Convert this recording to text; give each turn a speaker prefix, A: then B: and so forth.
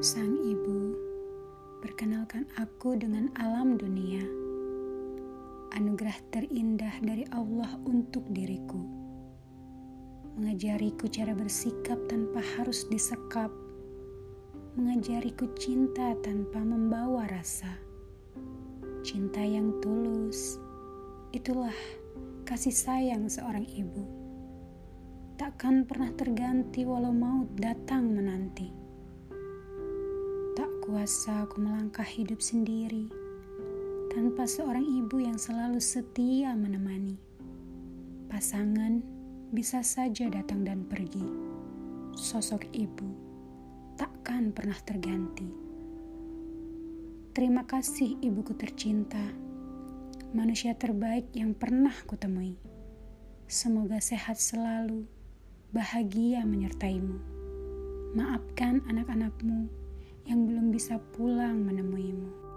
A: Sang Ibu, perkenalkan aku dengan alam dunia. Anugerah terindah dari Allah untuk diriku. Mengajariku cara bersikap tanpa harus disekap. Mengajariku cinta tanpa membawa rasa. Cinta yang tulus, itulah kasih sayang seorang ibu. Takkan pernah terganti walau maut datang menanti kuasa aku melangkah hidup sendiri tanpa seorang ibu yang selalu setia menemani. Pasangan bisa saja datang dan pergi. Sosok ibu takkan pernah terganti. Terima kasih ibuku tercinta, manusia terbaik yang pernah kutemui. Semoga sehat selalu, bahagia menyertaimu. Maafkan anak-anakmu yang belum bisa pulang menemuimu.